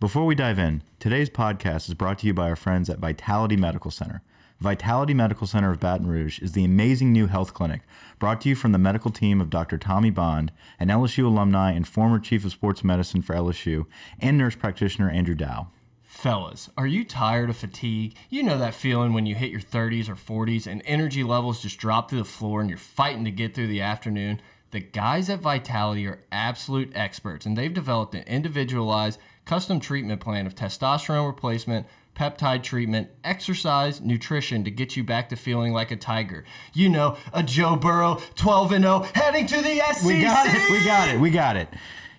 Before we dive in, today's podcast is brought to you by our friends at Vitality Medical Center. Vitality Medical Center of Baton Rouge is the amazing new health clinic brought to you from the medical team of Dr. Tommy Bond, an LSU alumni and former chief of sports medicine for LSU, and nurse practitioner Andrew Dow. Fellas, are you tired of fatigue? You know that feeling when you hit your 30s or 40s and energy levels just drop to the floor and you're fighting to get through the afternoon? The guys at Vitality are absolute experts and they've developed an individualized custom treatment plan of testosterone replacement, peptide treatment, exercise, nutrition to get you back to feeling like a tiger. You know, a Joe Burrow 12 and 0 heading to the SEC. We got it. We got it. We got it.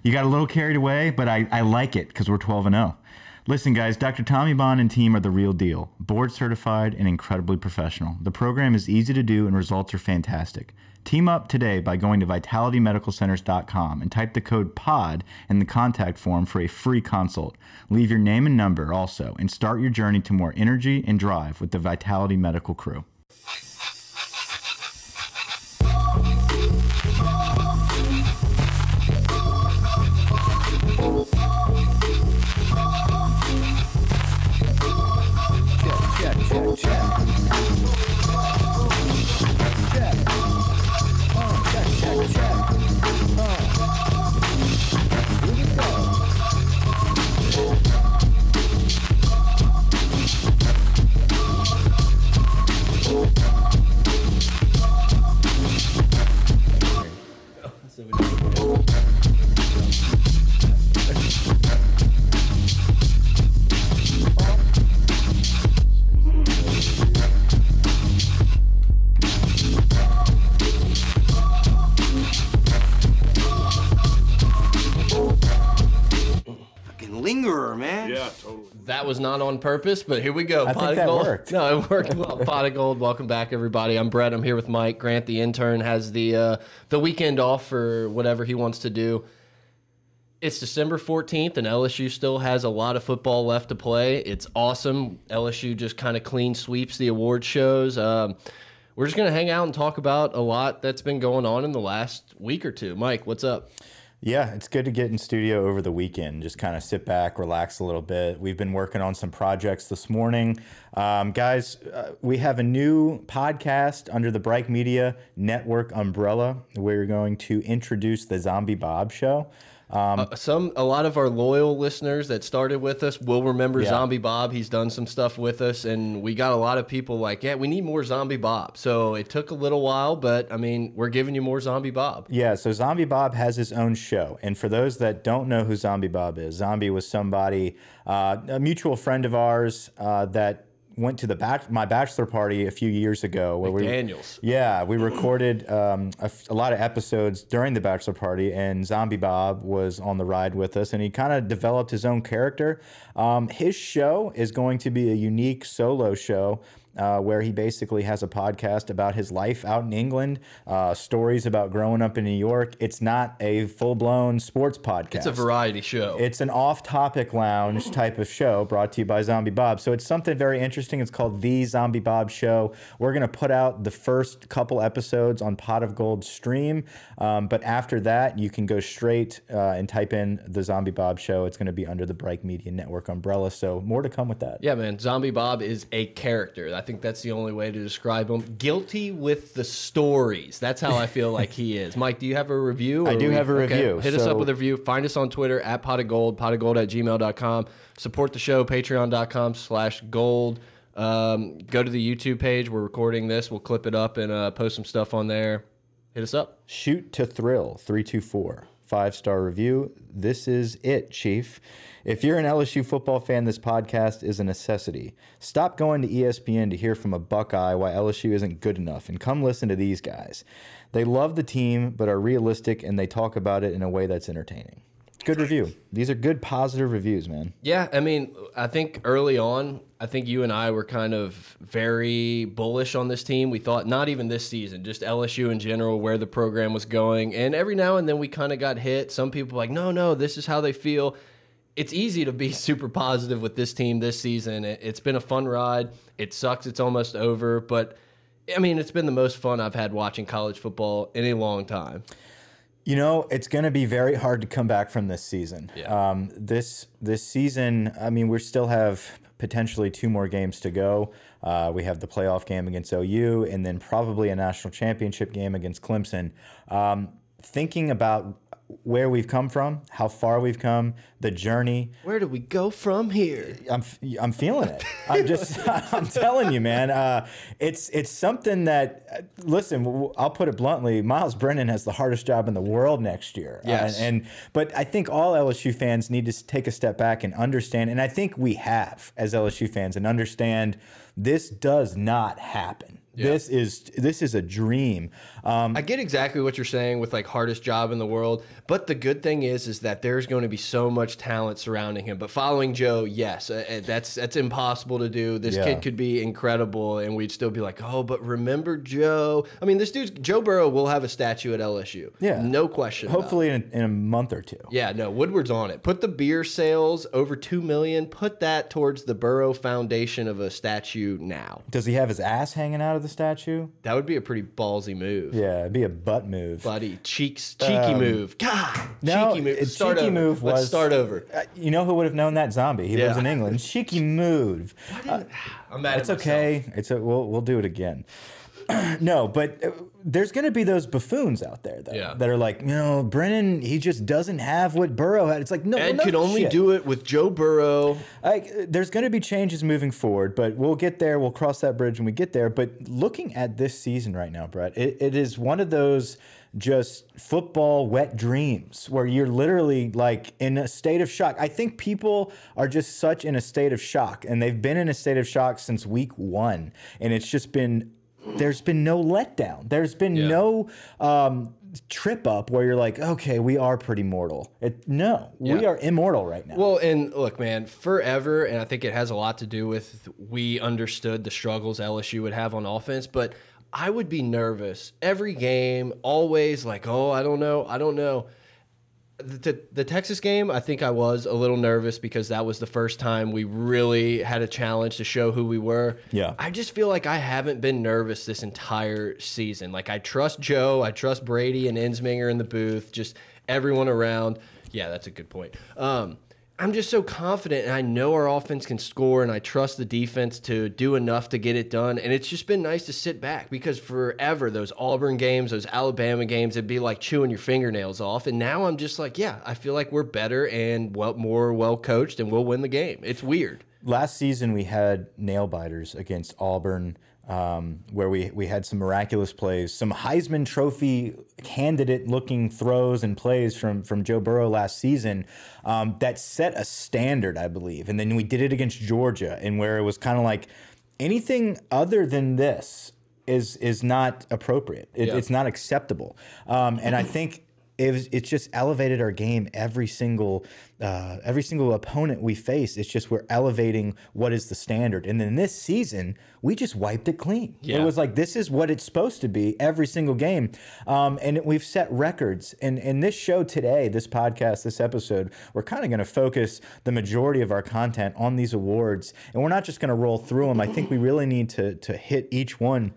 You got a little carried away, but I, I like it because we're 12 and 0. Listen, guys, Dr. Tommy Bond and team are the real deal. Board certified and incredibly professional. The program is easy to do and results are fantastic. Team up today by going to vitalitymedicalcenters.com and type the code POD in the contact form for a free consult. Leave your name and number also and start your journey to more energy and drive with the Vitality Medical crew. Was not on purpose, but here we go. I Pot think of that gold. worked. No, it worked well. Pot of gold. Welcome back, everybody. I'm Brett. I'm here with Mike. Grant, the intern, has the uh, the weekend off for whatever he wants to do. It's December 14th, and LSU still has a lot of football left to play. It's awesome. LSU just kind of clean sweeps the award shows. Um, we're just going to hang out and talk about a lot that's been going on in the last week or two. Mike, what's up? Yeah, it's good to get in studio over the weekend. Just kind of sit back, relax a little bit. We've been working on some projects this morning. Um, guys, uh, we have a new podcast under the Bright Media Network umbrella. We're going to introduce the Zombie Bob Show. Um, Uh, some a lot of our loyal listeners that started with us will remember Yeah. Zombie Bob. He's done some stuff with us, and we got a lot of people like, yeah, we need more Zombie Bob. So it took a little while, but I mean, we're giving you more Zombie Bob. Yeah, so Zombie Bob has his own show. And for those that don't know who Zombie Bob is, Zombie was somebody, uh, a mutual friend of ours uh, that went to the bach- my bachelor party a few years ago. Where we, Daniels. Yeah, we recorded um, a, f- a lot of episodes during the bachelor party, and Zombie Bob was on the ride with us, and he kind of developed his own character. Um, his show is going to be a unique solo show. Uh, where he basically has a podcast about his life out in England, uh, stories about growing up in New York. It's not a full blown sports podcast. It's a variety show. It's an off-topic lounge type of show brought to you by Zombie Bob. So it's something very interesting. It's called The Zombie Bob Show. We're gonna put out the first couple episodes on Pot of Gold stream, um, but after that, you can go straight uh, and type in The Zombie Bob Show. It's gonna be under the Bright Media Network umbrella. So more to come with that. yeah, man. Zombie Bob is a character. I think that's the only way to describe him. Guilty with the stories. That's how I feel like he is. Mike, do you have a review? I do have a review, Hit us up with a review. Find us on Twitter at pot of gold, pot of gold at gmail.com. Support the show, patreon.com slash gold. Um, go to the YouTube page. We're recording this. We'll clip it up and uh, post some stuff on there. Hit us up. Shoot to Thrill 324. Five star review. This is it, Chief. If you're an LSU football fan, this podcast is a necessity. Stop going to ESPN to hear from a Buckeye why LSU isn't good enough and come listen to these guys. They love the team, but are realistic and they talk about it in a way that's entertaining. Good review. These are good, positive reviews, man. Yeah, I mean, I think early on, I think you and I were kind of very bullish on this team. We thought not even this season, just LSU in general, where the program was going. And every now and then we kind of got hit. Some people like, no, no, this is how they feel. It's easy to be super positive with this team this season. It, it's been a fun ride. It sucks. It's almost over, but I mean, it's been the most fun I've had watching college football in a long time. You know, it's going to be very hard to come back from this season. Yeah. Um, this this season, I mean, we still have potentially two more games to go. Uh, we have the playoff game against OU, and then probably a national championship game against Clemson. Um, thinking about where we've come from, how far we've come, the journey. Where do we go from here? I'm I'm feeling it. I'm just I'm telling you, man. Uh, it's it's something that uh, listen. I'll put it bluntly. Myles Brennan has the hardest job in the world next year. Uh, Yes. and but I think all LSU fans need to take a step back and understand. And I think we have as LSU fans and understand this does not happen. This is this is a dream. Um, I get exactly what you're saying with like hardest job in the world, but the good thing is is that there's going to be so much talent surrounding him. But following Joe, yes, uh, uh, that's that's impossible to do. This Yeah. kid could be incredible, and we'd still be like, oh, but remember Joe? I mean, this dude's Joe Burrow will have a statue at LSU. Yeah. no question. about hopefully in a, in a month or two. Yeah, no, Woodward's on it. Put the beer sales over two million. Put that towards the Burrow Foundation of a statue now. Does he have his ass hanging out of the statue? That would be a pretty ballsy move. Yeah, it'd be a butt move. Buddy, cheeks, cheeky move. God, Um, No, cheeky move. Let's start cheeky over. move Let's start over. Uh, you know who would have known that zombie? He lives in England. Cheeky move. I'm mad It's myself. okay. It's a, we'll we'll do it again. no, but uh, there's going to be those buffoons out there though Yeah. that are like, you know, Brennan, he just doesn't have what Burrow had. It's like no, Ed no could only shit. do it with Joe Burrow. Like, uh, there's going to be changes moving forward, but we'll get there. We'll cross that bridge when we get there. But looking at this season right now, Brett, it, it is one of those just football wet dreams where you're literally like in a state of shock. I think people are just such in a state of shock, and they've been in a state of shock since week one, and it's just been. There's been no letdown. There's been Yeah. no um, trip up where you're like, okay, we are pretty mortal. It, no, we are immortal right now. Well, and look, man, forever, and I think it has a lot to do with we understood the struggles LSU would have on offense, but I would be nervous every game, always like, oh, I don't know, I don't know. The, the Texas game, I think I was a little nervous because that was the first time we really had a challenge to show who we were. Yeah. I just feel like I haven't been nervous this entire season. Like I trust Joe, I trust Brady and Ensminger in the booth, just everyone around. Yeah, that's a good point. Um, I'm just so confident, and I know our offense can score, and I trust the defense to do enough to get it done. And it's just been nice to sit back because forever those Auburn games, those Alabama games, it'd be like chewing your fingernails off. And now I'm just like, yeah, I feel like we're better and well more well coached, and we'll win the game. It's weird. last season we had nail biters against Auburn, um, where we we had some miraculous plays, some Heisman Trophy candidate looking throws and plays from from Joe Burrow last season um, that set a standard, I believe. And then we did it against Georgia, and where it was kind of like anything other than this is is not appropriate. It, Yeah. It's not acceptable. Um, and I think it was, it's just elevated our game every single uh, every single opponent we face. It's just we're elevating what is the standard. And then this season, we just wiped it clean. It was like this is what it's supposed to be every single game. Um, and we've set records. And in this show today, this podcast, this episode, we're kind of going to focus the majority of our content on these awards. And we're not just going to roll through them. I think we really need to to hit each one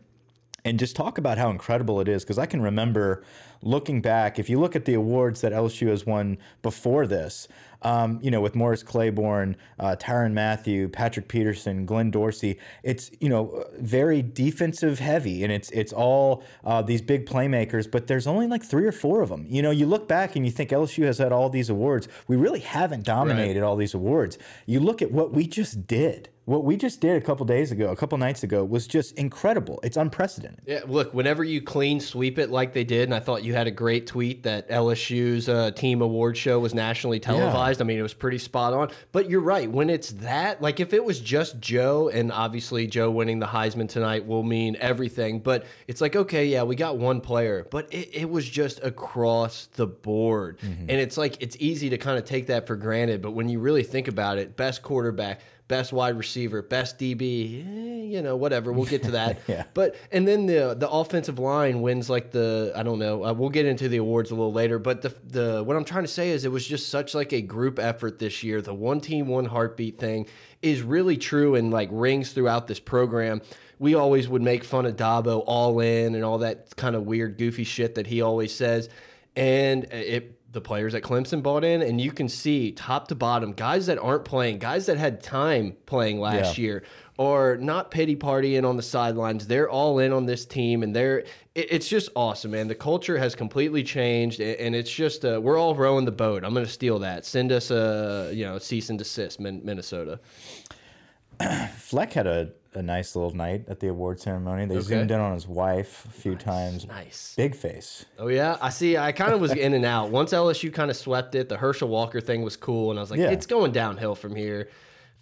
and just talk about how incredible it is because I can remember looking back. If you look at the awards that LSU has won before this, um, you know, with Morris Claiborne, uh, Tyrann Mathieu, Patrick Peterson, Glenn Dorsey, it's you know very defensive heavy, and it's it's all uh, these big playmakers. But there's only like three or four of them. You know, you look back and you think LSU has had all these awards. We really haven't dominated all these awards. You look at what we just did. What we just did a couple days ago, a couple nights ago, was just incredible. It's unprecedented. Yeah, look, whenever you clean sweep it like they did, and I thought you had a great tweet that LSU's uh, team award show was nationally televised. I mean, it was pretty spot on. But you're right. When it's that, like if it was just Joe, and obviously Joe winning the Heisman tonight will mean everything, but it's like, okay, yeah, we got one player, but it, it was just across the board. And it's like, it's easy to kind of take that for granted. But when you really think about it, best quarterback, best wide receiver, best DB, eh, you know, whatever. We'll get to that. Yeah. But and then the the offensive line wins like the I don't know. Uh, we'll get into the awards a little later. But the the what I'm trying to say is it was just such like a group effort this year. The one team, one heartbeat thing is really true and like rings throughout this program. We always would make fun of Dabo all in and all that kind of weird goofy shit that he always says. and it the players at Clemson bought in, and you can see top to bottom guys that aren't playing, guys that had time playing last Yeah. year, or not pity partying on the sidelines. They're all in on this team, and they're it, it's just awesome, man. The culture has completely changed, and it's just uh, we're all rowing the boat. I'm gonna steal that. Send us a you know cease and desist, Minnesota. Fleck had a, a nice little night at the award ceremony. They zoomed in on his wife a few times. Nice. Big face. Oh yeah, I see. I kind of was in and out. Once LSU kind of swept it, the Herschel Walker thing was cool, and I was like, Yeah. it's going downhill from here.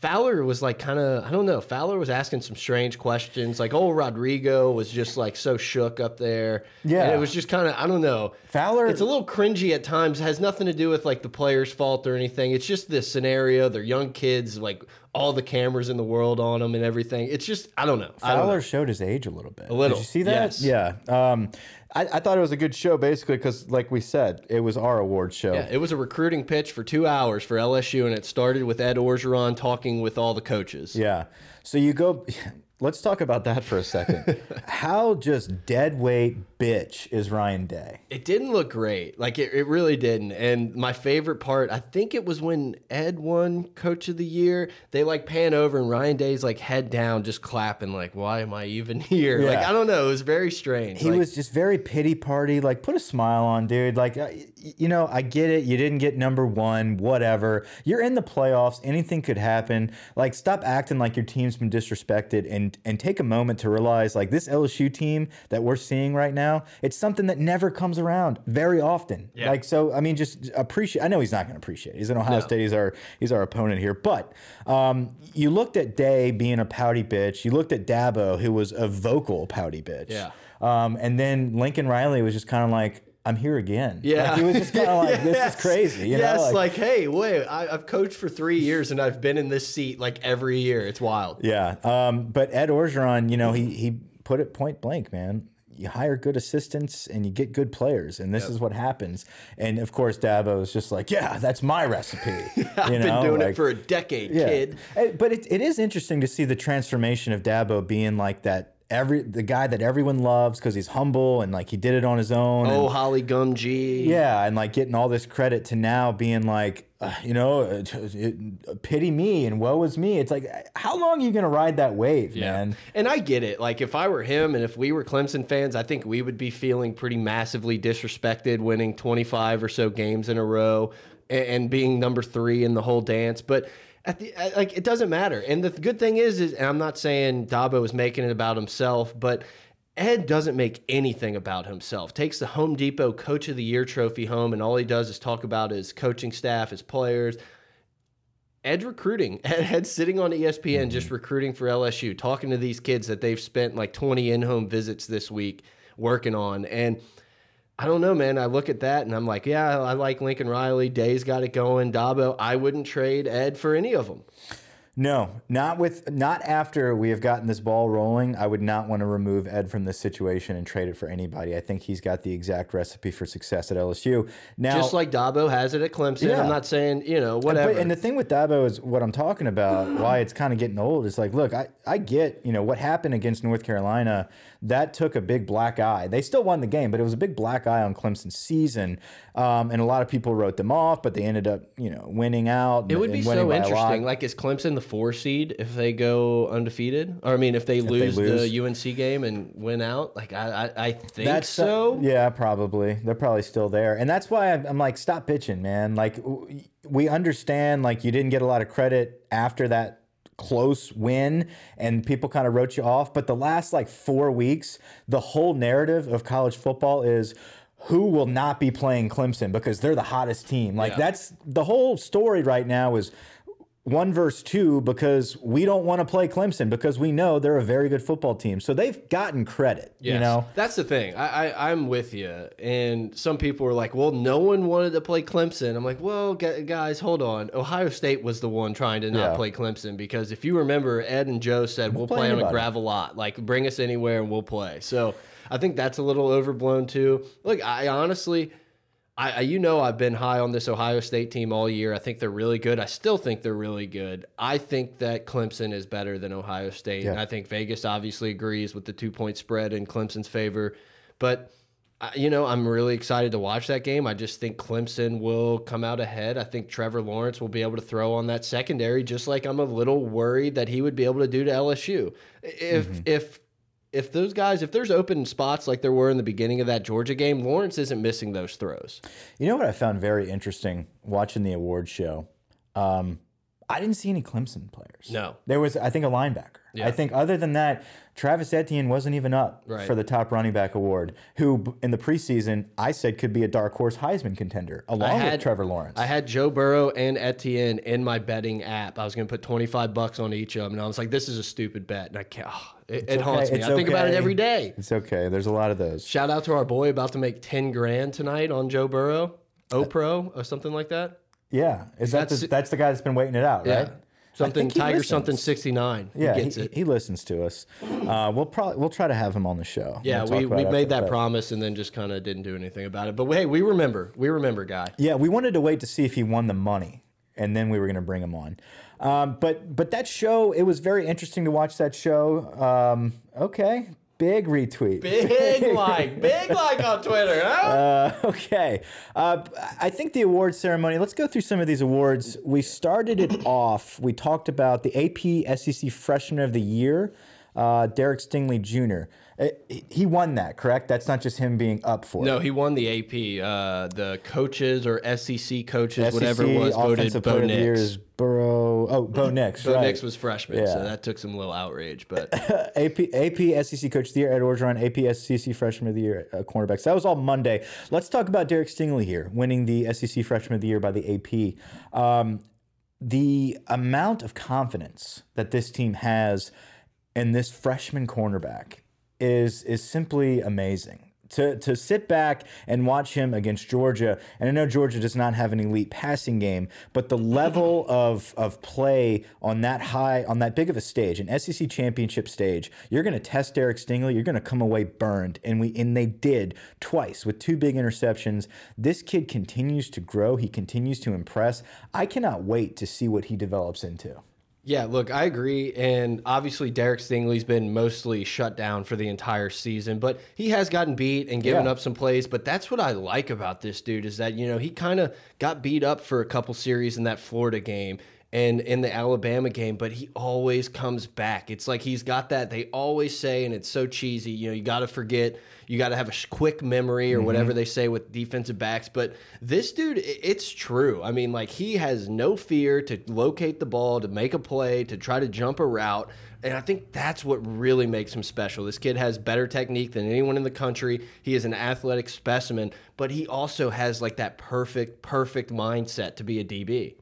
Fowler was like kind of I don't know. Fowler was asking some strange questions. Like old Rodrigo was just like so shook up there. Yeah. and it was just kind of I don't know. Fowler- it's a little cringy at times. It has nothing to do with like the player's fault or anything. It's just this scenario. They're young kids, like all the cameras in the world on them and everything. It's just I don't know. I don't know. Fowler showed his age a little bit. A little, Did you see that? yes. Yeah. Um, I, I thought it was a good show, basically, because, like we said, it was our award show. Yeah, it was a recruiting pitch for two hours for LSU, and it started with Ed Orgeron talking with all the coaches. Yeah. So you go. Let's talk about that for a second. How just dead weight bitch is Ryan Day? It didn't look great. Like, it, it really didn't. And my favorite part, I think it was when Ed won Coach of the Year. They like pan over, and Ryan Day's like head down, just clapping, like, why am I even here? Like, I don't know. It was very strange. He Like, was just very pity party. Like, put a smile on, dude. Like, uh, you know, I get it. You didn't get number one, whatever. You're in the playoffs. Anything could happen. Like, stop acting like your team's been disrespected and and take a moment to realize, like, this LSU team that we're seeing right now, it's something that never comes around very often. Yeah. Like, so I mean, just appreciate. I know he's not going to appreciate. it. He's in Ohio State. He's our he's our opponent here. But um, you looked at Day being a pouty bitch. You looked at Dabo, who was a vocal pouty bitch. Yeah. Um, and then Lincoln Riley was just kind of like, I'm here again. Yeah. Like, he was just kind of like, this Yes. is crazy. You yes, know? like, hey, wait, I, I've coached for three years and I've been in this seat like every year. It's wild. yeah. Um, but Ed Orgeron, you know, he, he put it point blank, man. You hire good assistants and you get good players, and this is what happens. And of course, Dabo is just like, yeah, that's my recipe. I've you been doing like- it for a decade, Yeah. kid. But it, it is interesting to see the transformation of Dabo being like that every the guy that everyone loves because he's humble and like he did it on his own. and- Oh, Holly Gum G. yeah, and like getting all this credit to now being like, uh, you know, uh, it- pity me and woe is me. It's like, how long are you gonna ride that wave, man? And I get it. Like if I were him and if we were Clemson fans, I think we would be feeling pretty massively disrespected winning 25 or so games in a row and, and being number 3 in the whole dance, but at the at- like it doesn't matter. And the good thing is is and I'm not saying Dabo is making it about himself, but Ed doesn't make anything about himself. Takes the Home Depot Coach of the Year trophy home, and all he does is talk about his coaching staff, his players. Ed recruiting. Ed, Ed's sitting on ESPN just mm-hmm. recruiting for LSU, talking to these kids that they've spent like 20 in home visits this week working on. And I don't know, man. I look at that and I'm like, yeah, I like Lincoln Riley. Day's got it going. Dabo, I wouldn't trade Ed for any of them. No, not with not after we have gotten this ball rolling. I would not want to remove Ed from this situation and trade it for anybody. I think he's got the exact recipe for success at LSU. Now, Just like Dabo has it at Clemson. Yeah. I'm not saying, you know, whatever. But, and the thing with Dabo is what I'm talking about, why it's kind of getting old. It's like, look, I, I get, you know, what happened against North Carolina, that took a big black eye. They still won the game, but it was a big black eye on Clemson's season. Um, and a lot of people wrote them off, but they ended up, you know, winning out. It would be so a interesting. Like, is Clemson the four seed if they go undefeated? Or I mean, if they, lose, lose. the UNC game and win out? Like, I, I, I think That's so. yeah, probably. They're probably still there, and that's why I'm, I'm like, stop bitching, man. Like, we understand, like, you didn't get a lot of credit after that close win, and people kind of wrote you off. But the last like four weeks, the whole narrative of college football is. Who will not be playing Clemson because they're the hottest team? Like Yeah. that's the whole story right now is one verse two because we don't want to play Clemson because we know they're a very good football team. So they've gotten credit. You know, that's the thing. I, I I'm with you. And some people were like, "Well, no one wanted to play Clemson." I'm like, "Well, guys, hold on. Ohio State was the one trying to not Yeah. play Clemson because if you remember, Ed and Joe said we'll, play play on a gravel lot. Like, bring us anywhere and we'll play." So I think that's a little overblown too. Look, I honestly. I, I- you know I've been high on this Ohio State team all year. I think they're really good. I still think they're really good. I think that Clemson is better than Ohio State, and I think Vegas obviously agrees with the two point spread in Clemson's favor. But I- you know, I'm really excited to watch that game. I just think Clemson will come out ahead. I think Trevor Lawrence will be able to throw on that secondary, just like I'm a little worried that he would be able to do to LSU. If Mm-hmm. if if those guys, if there's open spots like there were in the beginning of that Georgia game, Lawrence isn't missing those throws. You know what I found very interesting watching the award show? Um, I didn't see any Clemson players. No. There was, I think, a linebacker. I think other than that, Travis Etienne wasn't even up Right. for the top running back award, who in the preseason I said could be a dark horse Heisman contender along had- with Trevor Lawrence. I had Joe Burrow and Etienne in my betting app. I was going to put 25 bucks on each of them. And I was like, this is a stupid bet. And I can't, oh, it, it haunts me. It's I think about it every day. it's okay. There's a lot of those. Shout out to our boy about to make 10 grand tonight on Joe Burrow, OPRO or something like that. Yeah, is that That's- the, that's the guy that's been waiting it out, right? Something Tiger listens. something 69. Yeah, he gets he, it. he listens to us. Uh, we'll probably we'll try to have him on the show. yeah, We'll we, we made that the- promise and then just kind of didn't do anything about it. But hey, we remember. We remember, guy. Yeah, we wanted to wait to see if he won the money, and then we were going to bring him on. Um, but but that show, it was very interesting to watch that show. Um, okay, big retweet. Big like, big like on Twitter, huh? Uh, okay. Uh, I think the award ceremony, let's go through some of these awards. We started it off, we talked about the AP SEC Freshman of the Year, uh, Derek Stingley Jr. Uh, He won that, correct? That's not just him being up for No, it. No, he won the AP. Uh, the coaches or SEC coaches, whatever it was, voted Bo Player of the Year Nix. is Burrow. Oh, Bo Nix, Bo right. Nix was freshman, so that took some little outrage. But AP, AP SEC Coach of the Year, Ed Orgeron, AP SEC Freshman of the Year, uh, cornerbacks. That was all Monday. Let's talk about Derek Stingley here, winning the SEC Freshman of the Year by the AP. Um, the amount of confidence that this team has in this freshman cornerback is is simply amazing. To, to sit back and watch him against Georgia, and I know Georgia does not have an elite passing game, but the level of of play on that high, on that big of a stage, an SEC championship stage, you're going to test Derek Stingley. You're going to come away burned, and we and they did twice with two big interceptions. This kid continues to grow. He continues to impress. I cannot wait to see what he develops into. Yeah, look, I agree. And obviously, Derek Stingley's been mostly shut down for the entire season, but he has gotten beat and given Yeah. up some plays. But that's what I like about this dude is that, you know, he kind of got beat up for a couple series in that Florida game and in the Alabama game, but he always comes back. It's like he's got that, they always say, and it's so cheesy, you know, you got to forget, you got to have a quick memory or mm-hmm. whatever they say with defensive backs. But this dude, it's true. I mean, like, he has no fear to locate the ball, to make a play, to try to jump a route. And I think that's what really makes him special. This kid has better technique than anyone in the country. He is an athletic specimen, but he also has like that perfect, perfect mindset to be a DB.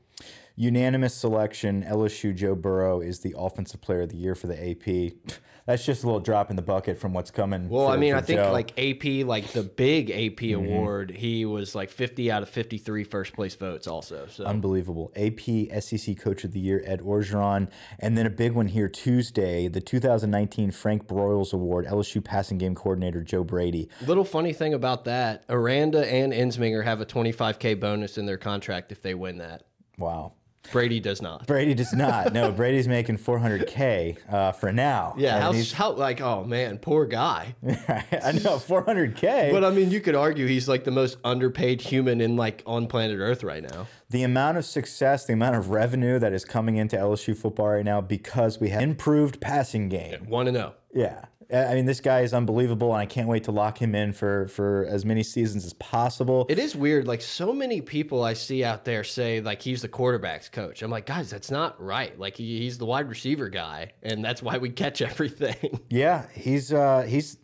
Unanimous selection. LSU Joe Burrow is the offensive player of the year for the AP. That's just a little drop in the bucket from what's coming. Well, for- I mean, I think Joe. like AP, like the big AP Mm-hmm. award, he was like 50 out of 53 first place votes also. So Unbelievable. AP SEC Coach of the Year, Ed Orgeron. And then a big one here Tuesday, the 2019 Frank Broyles Award, LSU Passing Game Coordinator Joe Brady. little funny thing about that, Aranda and Ensminger have a 25K bonus in their contract if they win that. Wow. Brady does not. Brady does not. No, Brady's making 400K uh, for now. Yeah, how, how like oh man, poor guy. I know, 400K. But I mean, you could argue he's like the most underpaid human in like on planet Earth right now. the amount of success, the amount of revenue that is coming into LSU football right now because we have improved passing game. One to know. Yeah. I mean, this guy is unbelievable, and I can't wait to lock him in for, for as many seasons as possible. It is weird. Like so many people I see out there say like he's the quarterbacks coach. I'm like, guys, that's not right. Like he, he's the wide receiver guy, and that's why we catch everything. Yeah, he's uh, he's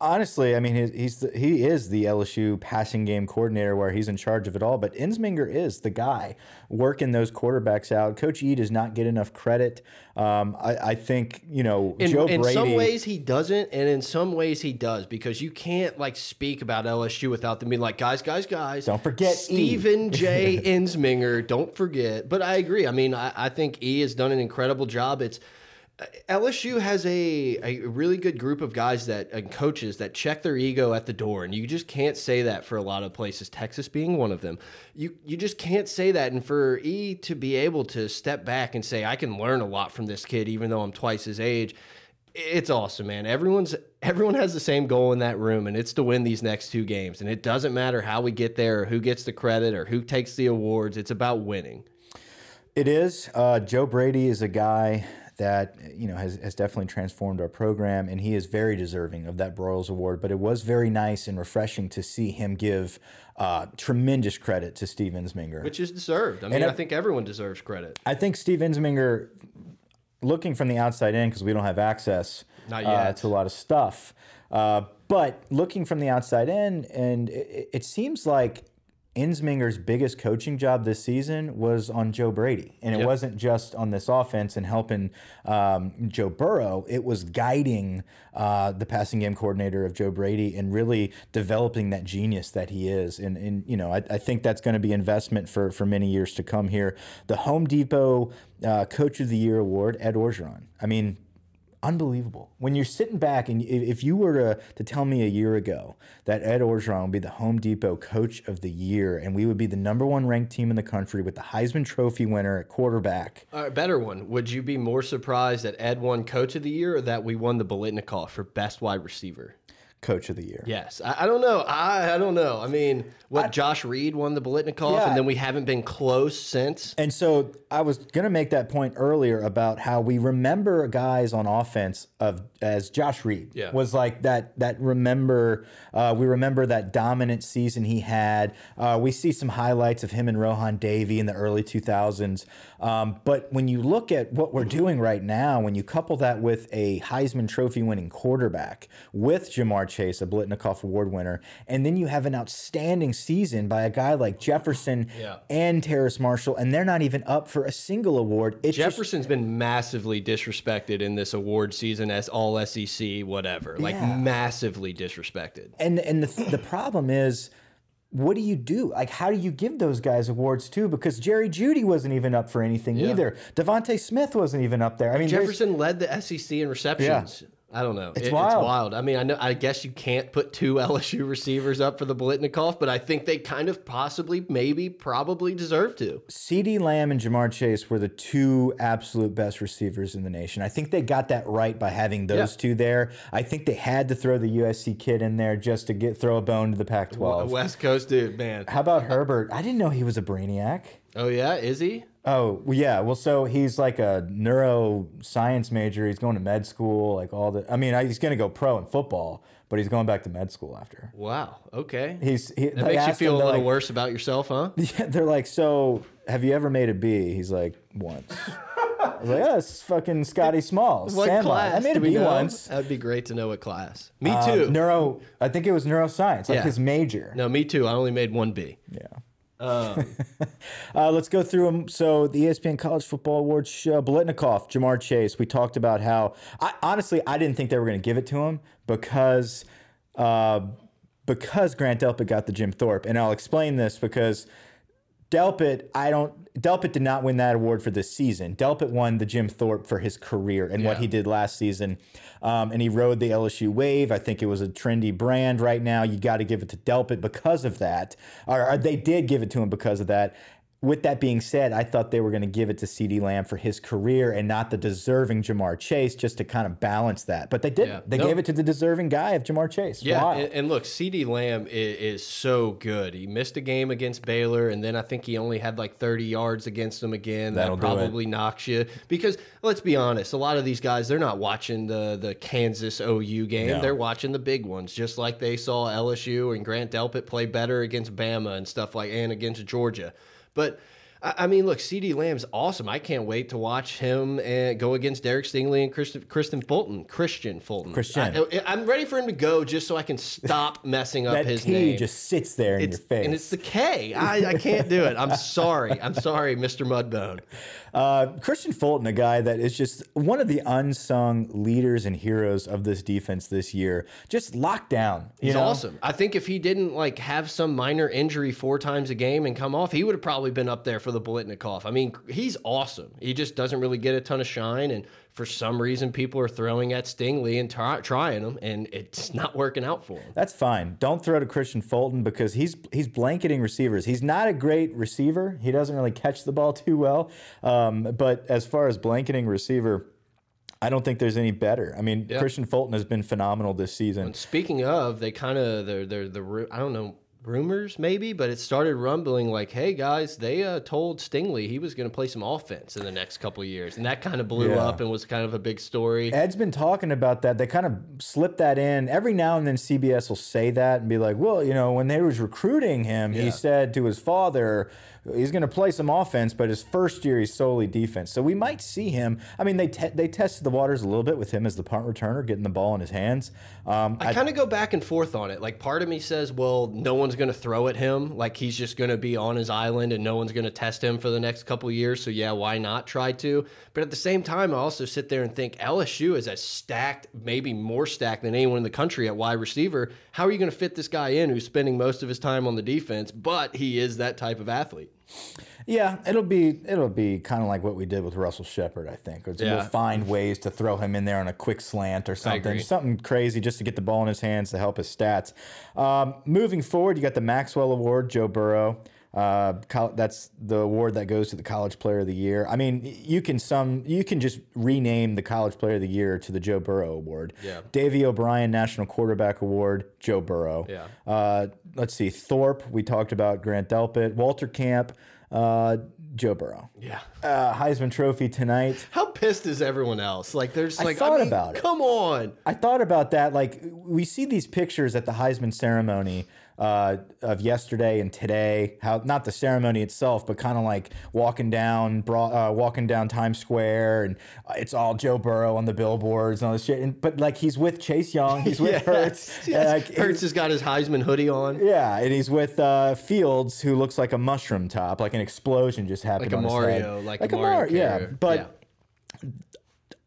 honestly, I mean, he's, he's the, he is the LSU passing game coordinator where he's in charge of it all. But Ensminger is the guy working those quarterbacks out. Coach E does not get enough credit. Um, I, I think you know In, Joe in some ways he doesn't, and in some ways he does because you can't like speak about LSU without them being like, guys, guys, guys. Don't forget E." Stephen J. Ensminger. Don't forget. But I agree. I mean, I, I think E has done an incredible job. It's LSU has a, a really good group of guys that and coaches that check their ego at the door, and you just can't say that for a lot of places. Texas being one of them, you you just can't say that. And for E to be able to step back and say, "I can learn a lot from this kid, even though I'm twice his age," It's awesome, man. Everyone's everyone has the same goal in that room, and it's to win these next two games. And it doesn't matter how we get there, or who gets the credit, or who takes the awards. It's about winning. It is. Uh, Joe Brady is a guy that you know has, has definitely transformed our program, and he is very deserving of that Broyles Award. But it was very nice and refreshing to see him give uh, tremendous credit to Steve Ensminger, which is deserved. I mean, I, I think everyone deserves credit. I think Steve Ensminger, looking from the outside in, because we don't have access uh, to a lot of stuff. Uh, but looking from the outside in, and it, it seems like Ensminger's biggest coaching job this season was on Joe Brady. And it yep. wasn't just on this offense and helping um, Joe Burrow, it was guiding uh, the passing game coordinator of Joe Brady and really developing that genius that he is. And, and you know, I, I think that's going to be investment for, for many years to come here. The Home Depot uh, Coach of the Year award, Ed Orgeron. I mean, unbelievable. When you're sitting back and if you were to, to tell me a year ago that Ed Orgeron would be the Home Depot Coach of the Year and we would be the number one ranked team in the country with the Heisman Trophy winner at quarterback. A better one. Would you be more surprised that Ed won Coach of the Year or that we won the Biletnikoff for Best Wide Receiver? Coach of the year. Yes, I, I don't know. I, I don't know. I mean, what I, Josh Reed won the Biletnikoff, yeah. and then we haven't been close since. And so I was going to make that point earlier about how we remember guys on offense of as Josh Reed yeah. was like that. That remember uh, we remember that dominant season he had. Uh, we see some highlights of him and Rohan Davey in the early 2000s. Um, but when you look at what we're doing right now, when you couple that with a Heisman Trophy winning quarterback with Ja'Marr Chase, a Biletnikoff Award winner, and then you have an outstanding season by a guy like Jefferson yeah. and Terrace Marshall, and they're not even up for a single award. It's Jefferson's just, been massively disrespected in this award season as All SEC, whatever, like yeah. massively disrespected. And and the the problem is what do you do? Like, how do you give those guys awards too? Because Jerry Jeudy wasn't even up for anything yeah. either. DeVonta Smith wasn't even up there. I mean, Jefferson led the SEC in receptions. Yeah. I don't know. It's it, wild. It's wild. I mean, I know. I guess you can't put two LSU receivers up for the Biletnikoff, but I think they kind of possibly, maybe, probably deserve to. CeeDee Lamb and Ja'Marr Chase were the two absolute best receivers in the nation. I think they got that right by having those yeah. two there. I think they had to throw the USC kid in there just to get throw a bone to the Pac-12. West Coast dude, man. How about Herbert? I didn't know he was a brainiac. Oh yeah, is he? Oh yeah, well, so he's like a neuroscience major. He's going to med school, like all the. I mean, he's going to go pro in football, but he's going back to med school after. Wow. Okay. He's he, that makes you feel a little like, worse about yourself, huh? Yeah. They're like, so have you ever made a B? He's like, once. I was like, oh, it's fucking Scotty Smalls. What Sandlot. class? I made a B know? once. That'd be great to know what class. Me uh, too. neuro. I think it was neuroscience, like yeah. his major. No, me too. I only made one B. Yeah. Um. uh, let's go through them. So the ESPN College Football Awards show, Biletnikoff, Ja'Marr Chase. We talked about how, I, honestly, I didn't think they were going to give it to him because, uh, because Grant Delpit got the Jim Thorpe, and I'll explain this because Delpit, I don't. Delpit did not win that award for this season. Delpit won the Jim Thorpe for his career and yeah. what he did last season, um, and he rode the LSU wave. I think it was a trendy brand right now. You got to give it to Delpit because of that, or, or they did give it to him because of that with that being said, I thought they were going to give it to CeeDee Lamb for his career and not the deserving Ja'Marr Chase just to kind of balance that. But they didn't. Yeah. They nope. gave it to the deserving guy of Ja'Marr Chase. Yeah, and, and, look, CeeDee Lamb is, is, so good. He missed a game against Baylor, and then I think he only had like 30 yards against them again. That'll that probably knocks you. Because let's be honest, a lot of these guys, they're not watching the, the Kansas OU game. No. They're watching the big ones, just like they saw LSU and Grant Delpit play better against Bama and stuff like and against Georgia. But I mean, look, CeeDee Lamb's awesome. I can't wait to watch him and go against Derek Stingley and Kristen, Kristen Fulton. Kristian Fulton. Kristian. I, am ready for him to go just so I can stop messing up that his T name. just sits there in it's, your face. And it's the K. I, I can't do it. I'm sorry. I'm sorry, Mr. Mudbone. Uh, Kristian Fulton, a guy that is just one of the unsung leaders and heroes of this defense this year, just locked down. He's know? awesome. I think if he didn't like have some minor injury four times a game and come off, he would have probably been up there for the Biletnikoff. I mean, he's awesome. He just doesn't really get a ton of shine, and for some reason, people are throwing at Stingley and try, trying him, and it's not working out for him. That's fine. Don't throw to Kristian Fulton because he's he's blanketing receivers. He's not a great receiver. He doesn't really catch the ball too well. Um, but as far as blanketing receiver, I don't think there's any better. I mean, Kristian Fulton has been phenomenal this season. Speaking of, they kind of they're they're the I don't know rumors maybe, but it started rumbling like, hey guys, they uh, told Stingley he was going to play some offense in the next couple of years, and that kind of blew Yeah. up and was kind of a big story. Ed's been talking about that. They kind of slip that in every now and then. CBS will say that and be like, "Well, you know, when they was recruiting him, he said to his father, he's going to play some offense, but his first year he's solely defense." So we might see him. I mean, they te they tested the waters a little bit with him as the punt returner, getting the ball in his hands. Um, I kind of go back and forth on it. Like part of me says, well, no one's going to throw at him. Like he's just going to be on his island and no one's going to test him for the next couple years. So yeah, why not try to? But at the same time, I also sit there and think LSU is as stacked, maybe more stacked than anyone in the country at wide receiver. How are you going to fit this guy in who's spending most of his time on the defense, but he is that type of athlete? Yeah, it'll be it'll be kind of like what we did with Russell Shepard. I think It's- Yeah. we'll find ways to throw him in there on a quick slant or something, something crazy just to get the ball in his hands to help his stats. Um, moving forward, you got the Maxwell Award, Joe Burrow. Uh, that's the award that goes to the College Player of the Year. I mean, you can some you can just rename the College Player of the Year to the Joe Burrow Award. Yeah. Davy O'Brien National Quarterback Award, Joe Burrow. Yeah. Uh, let's see, Thorpe. We talked about Grant Delpit, Walter Camp, uh, Joe Burrow. Yeah. Uh, Heisman Trophy tonight. How pissed is everyone else? Like, there's like, thought mean, about it. Come on. I thought about that. Like we see these pictures at the Heisman ceremony uh, of yesterday and today. How not the ceremony itself, but kind of like walking down, uh, walking down Times Square, and uh, it's all Joe Burrow on the billboards and all this shit. And, but like he's with Chase Young, he's with Hurts. Yes. like, Hurts has got his Heisman hoodie on. Yeah, and he's with uh, Fields, who looks like a mushroom top, like an explosion just happened Like a Mario, head. like a Mario Mar- yeah. But Yeah.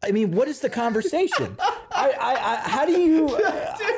I mean, what is the conversation? I, I, I, how do you?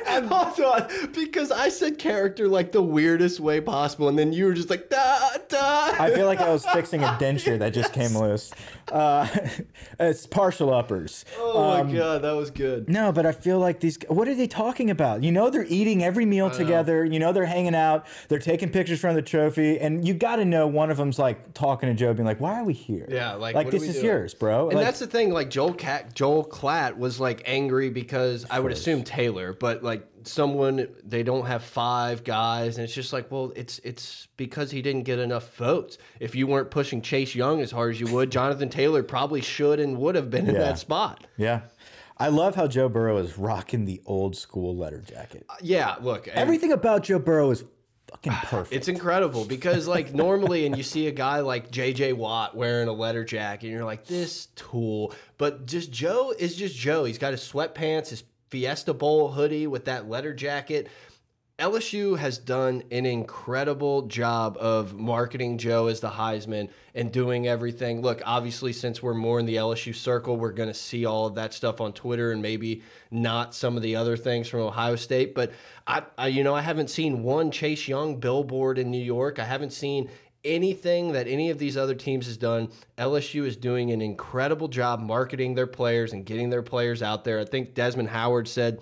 Hold on, because I said character like the weirdest way possible, and then you were just like da da. I feel like I was fixing a denture that just came loose. Uh, it's partial uppers. oh my god, that was good. No, but I feel like these. What are they talking about? You know, they're eating every meal together. You know, they're hanging out. They're taking pictures from the trophy, and you got to know one of them's like talking to Joe, being like, "Why are we here? Yeah, like, like what are this we is doing?" yours, bro." And Like, that's the thing, like Joel Cat, Joel Klatt was like angry because I would assume Taylor, but like someone they don't have five guys, and it's just like, well, it's it's because he didn't get enough votes. If you weren't pushing Chase Young as hard as you would, Jonathan Taylor probably should and would have been in Yeah. that spot. yeah. I love how Joe Burrow is rocking the old school letter jacket. Uh, yeah, look, Everything about Joe Burrow is fucking perfect. It's incredible because like normally and you see a guy like JJ Watt wearing a letter jacket and you're like this tool. But just Joe is just Joe. He's got his sweatpants his Fiesta Bowl hoodie with that letter jacket LSU has done an incredible job of marketing Joe as the Heisman and doing everything. Look, obviously, since we're more in the LSU circle, we're going to see all of that stuff on Twitter and maybe not some of the other things from Ohio State. But I, I you know, I haven't seen one Chase Young billboard in New York. I haven't seen anything that any of these other teams has done. LSU is doing an incredible job marketing their players and getting their players out there. I think Desmond Howard said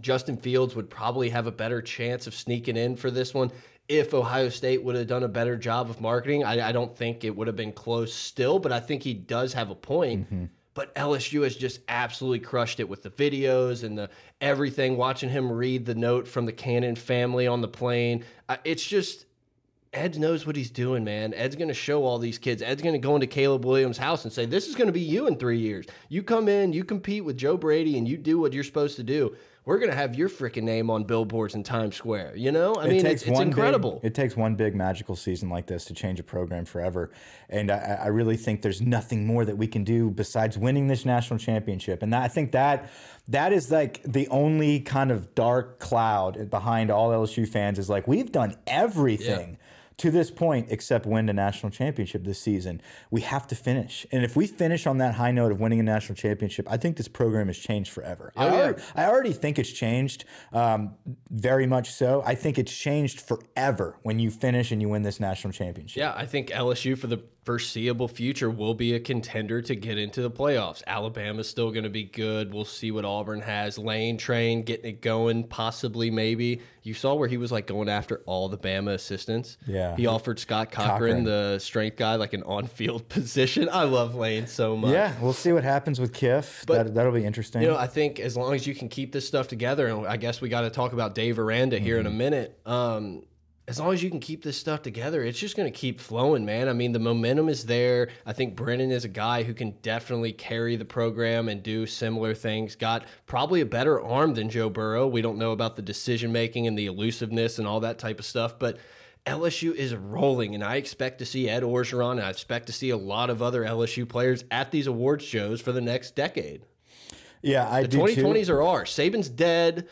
Justin Fields would probably have a better chance of sneaking in for this one if Ohio State would have done a better job of marketing. I, I don't think it would have been close still, but I think he does have a point. But LSU has just absolutely crushed it with the videos and the everything. Watching him read the note from the Cannon family on the plane, uh, it's just Ed knows what he's doing, man. Ed's going to show all these kids. Ed's going to go into Caleb Williams' house and say, "This is going to be you in three years. You come in, you compete with Joe Brady, and you do what you're supposed to do. We're going to have your freaking name on billboards in Times Square." You know, I mean, it's, it's incredible. Big, it takes one big magical season like this to change a program forever, and I, I really think there's nothing more that we can do besides winning this national championship. And I think that that is like the only kind of dark cloud behind all LSU fans is like we've done everything. To this point, except win the national championship this season, we have to finish. And if we finish on that high note of winning a national championship, I think this program has changed forever. I, yeah. already, I already think it's changed, um, very much so. I think it's changed forever when you finish and you win this national championship. Yeah, I think LSU for the foreseeable future will be a contender to get into the playoffs. Alabama's still going to be good. We'll see what Auburn has. Lane train getting it going, possibly, maybe. You saw where he was like going after all the Bama assistants. Yeah. He offered Scott Cochran, Cochran. the strength guy, like an on field position. I love Lane so much. Yeah, we'll see what happens with Kiff. that, that'll be interesting. You know, I think as long as you can keep this stuff together, and I guess we got to talk about Dave Aranda here in a minute. Um, as long as you can keep this stuff together, it's just going to keep flowing, man. I mean, the momentum is there. I think Brennan is a guy who can definitely carry the program and do similar things. Got probably a better arm than Joe Burrow. We don't know about the decision making and the elusiveness and all that type of stuff, but LSU is rolling, and I expect to see Ed Orgeron, and I expect to see a lot of other LSU players at these awards shows for the next decade. yeah, I The do too. 2020s are ours. Saban's dead.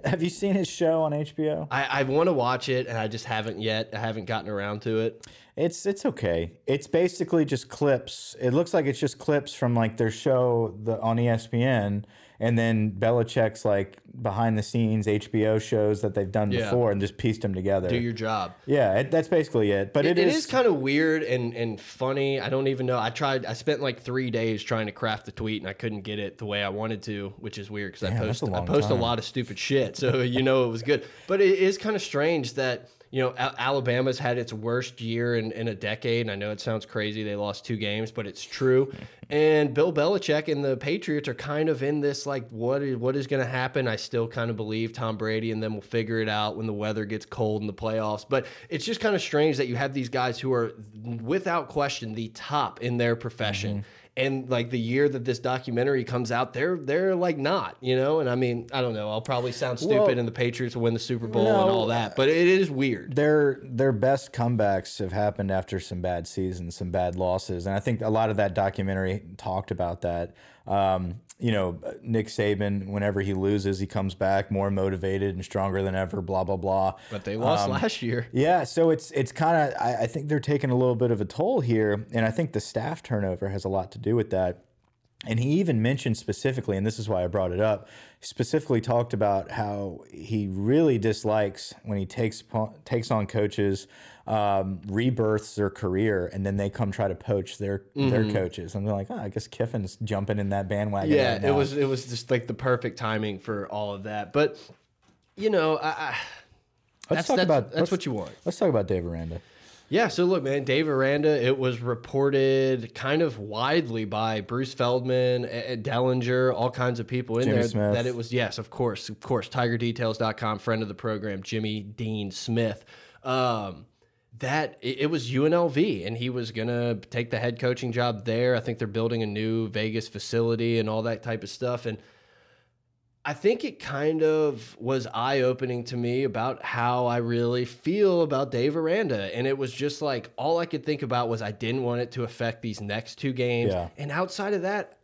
Have you seen his show on HBO? I, I want to watch it, and I just haven't yet. I haven't gotten around to it. It's it's okay. It's basically just clips. It looks like it's just clips from like their show the on ESPN, and then Belichick's like behind the scenes HBO shows that they've done Yeah. before, and just pieced them together. Do your job. yeah, it, that's basically it. But it it is, is, kind of weird and, and funny. I don't even know. I tried. I spent like three days trying to craft the tweet, and I couldn't get it the way I wanted to, which is weird because I post I post a lot of stupid shit, so you know it was good. But it is kind of strange that you know Al Alabama's had its worst year in, in a decade. And I know it sounds crazy; they lost two games, but it's true. And Bill Belichick and the Patriots are kind of in this like, what is what is going to happen? I still kind of believe Tom Brady and them will figure it out when the weather gets cold in the playoffs. But it's just kind of strange that you have these guys who are, without question, the top in their profession. Mm-hmm. And like the year that this documentary comes out, they're they're like not, you know. And I mean, I don't know. I'll probably sound stupid, Well, and the Patriots will win the Super Bowl and all that. But it is weird. their their best comebacks have happened after some bad seasons, some bad losses, and I think a lot of that documentary talked about that. Um, you know, Nick Saban, whenever he loses, he comes back more motivated and stronger than ever. Blah blah blah. But they lost Um, last year. Yeah, so it's it's kind of I, I think they're taking a little bit of a toll here, and I think the staff turnover has a lot to do with that. And he even mentioned specifically, and this is why I brought it up, specifically talked about how he really dislikes when he takes takes on coaches, um, rebirths their career, and then they come try to poach their their coaches. And they're like, oh, I guess Kiffin's jumping in that bandwagon. Yeah, right it was it was just like the perfect timing for all of that. But you know, I, I, Let's that's talk that's, about that's what you want. Let's talk about Dave Aranda. Yeah, so look, man, Dave Aranda, it was reported kind of widely by Bruce Feldman, Ed Dellenger, all kinds of people in Jimmy there Smith. that it was, yes, of course, of course, TigerDetails.com, friend of the program, Jimmy Dean Smith. Um, that it, was UNLV, and he was gonna take the head coaching job there. I think they're building a new Vegas facility and all that type of stuff. And I think it kind of was eye opening to me about how I really feel about Dave Aranda. And it was just like all I could think about was I didn't want it to affect these next two games. Yeah. And outside of that,